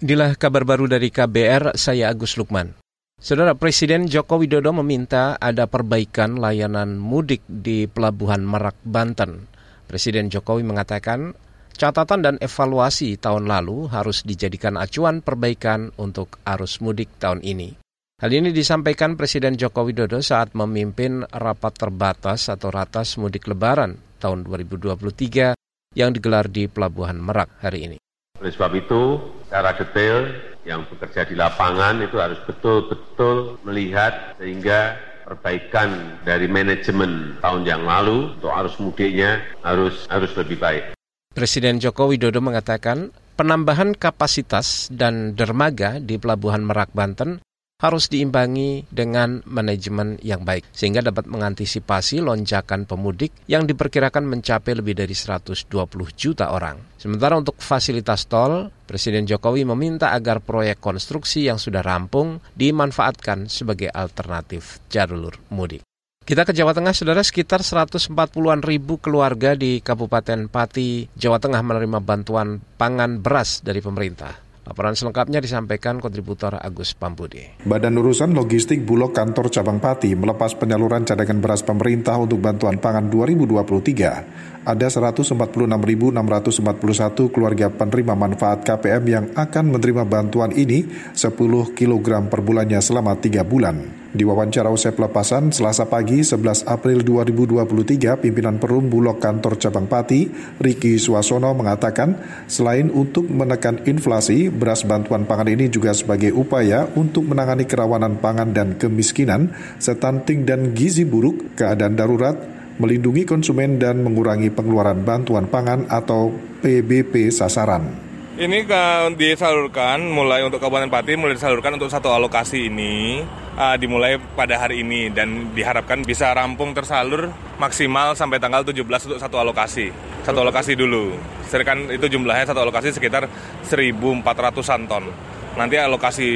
Inilah kabar baru dari KBR, saya Agus Lukman. Saudara Presiden Joko Widodo meminta ada perbaikan layanan mudik di Pelabuhan Merak, Banten. Presiden Jokowi mengatakan catatan dan evaluasi tahun lalu harus dijadikan acuan perbaikan untuk arus mudik tahun ini. Hal ini disampaikan Presiden Joko Widodo saat memimpin rapat terbatas atau ratas mudik lebaran tahun 2023 yang digelar di Pelabuhan Merak hari ini. Oleh sebab itu, secara detail yang bekerja di lapangan itu harus betul-betul melihat sehingga perbaikan dari manajemen tahun yang lalu untuk arus mudiknya harus harus lebih baik. Presiden Joko Widodo mengatakan penambahan kapasitas dan dermaga di Pelabuhan Merak Banten harus diimbangi dengan manajemen yang baik sehingga dapat mengantisipasi lonjakan pemudik yang diperkirakan mencapai lebih dari 120 juta orang. Sementara untuk fasilitas tol, Presiden Jokowi meminta agar proyek konstruksi yang sudah rampung dimanfaatkan sebagai alternatif jalur mudik. Kita ke Jawa Tengah, saudara, sekitar 140-an ribu keluarga di Kabupaten Pati, Jawa Tengah menerima bantuan pangan beras dari pemerintah. Laporan selengkapnya disampaikan kontributor Agus Pambudi. Badan Urusan Logistik Bulog Kantor Cabang Pati melepas penyaluran cadangan beras pemerintah untuk bantuan pangan 2023. Ada 146.641 keluarga penerima manfaat KPM yang akan menerima bantuan ini 10 kg per bulannya selama 3 bulan. Di wawancara usai pelepasan Selasa pagi 11 April 2023, pimpinan Perum Bulog Kantor Cabang Pati, Riki Suasono mengatakan, selain untuk menekan inflasi, beras bantuan pangan ini juga sebagai upaya untuk menangani kerawanan pangan dan kemiskinan, stunting dan gizi buruk, keadaan darurat, melindungi konsumen dan mengurangi pengeluaran bantuan pangan atau PBP sasaran. Ini kan disalurkan mulai untuk Kabupaten Pati mulai disalurkan untuk satu alokasi ini uh, dimulai pada hari ini dan diharapkan bisa rampung tersalur maksimal sampai tanggal 17 untuk satu alokasi. Satu alokasi dulu. Sedangkan itu jumlahnya satu alokasi sekitar 1.400-an ton. Nanti alokasi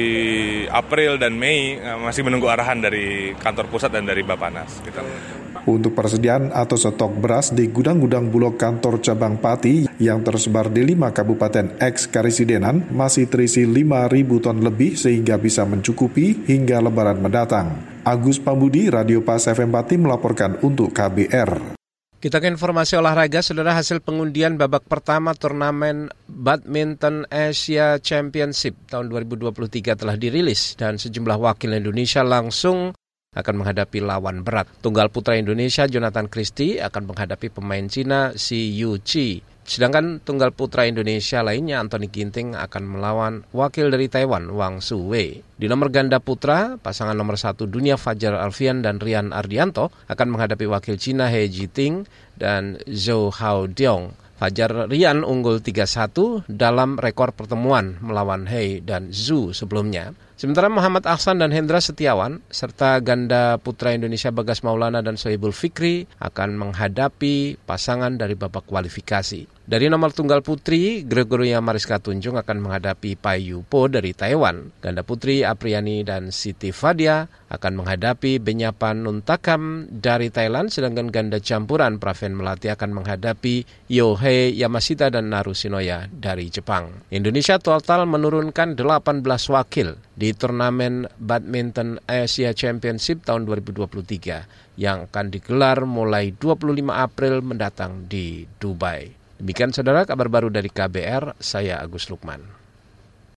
April dan Mei uh, masih menunggu arahan dari kantor pusat dan dari Bapanas. Kita untuk persediaan atau stok beras di gudang-gudang Bulog kantor cabang Pati yang tersebar di lima kabupaten ex Karisidenan masih terisi 5.000 ton lebih sehingga bisa mencukupi hingga lebaran mendatang. Agus Pambudi, Radio Pas FM Pati melaporkan untuk KBR. Kita ke informasi olahraga, saudara hasil pengundian babak pertama turnamen Badminton Asia Championship tahun 2023 telah dirilis dan sejumlah wakil Indonesia langsung akan menghadapi lawan berat. Tunggal putra Indonesia Jonathan Christie akan menghadapi pemain Cina Si Yu Chi. Sedangkan tunggal putra Indonesia lainnya Anthony Ginting akan melawan wakil dari Taiwan Wang Suwei. Di nomor ganda putra, pasangan nomor satu dunia Fajar Alfian dan Rian Ardianto akan menghadapi wakil Cina He Jiting dan Zhou Hao Diong. Fajar Rian unggul 3-1 dalam rekor pertemuan melawan He dan Zhu sebelumnya. Sementara Muhammad Ahsan dan Hendra Setiawan serta ganda putra Indonesia Bagas Maulana dan Sohibul Fikri akan menghadapi pasangan dari babak kualifikasi. Dari nomor tunggal putri, Gregoria Mariska Tunjung akan menghadapi Pai Yupo dari Taiwan. Ganda putri Apriani dan Siti Fadia akan menghadapi Benyapan Nuntakam dari Thailand, sedangkan ganda campuran Praven Melati akan menghadapi Yohei Yamashita dan Naru Shinoya dari Jepang. Indonesia total menurunkan 18 wakil di turnamen Badminton Asia Championship tahun 2023 yang akan digelar mulai 25 April mendatang di Dubai. Demikian saudara kabar baru dari KBR, saya Agus Lukman.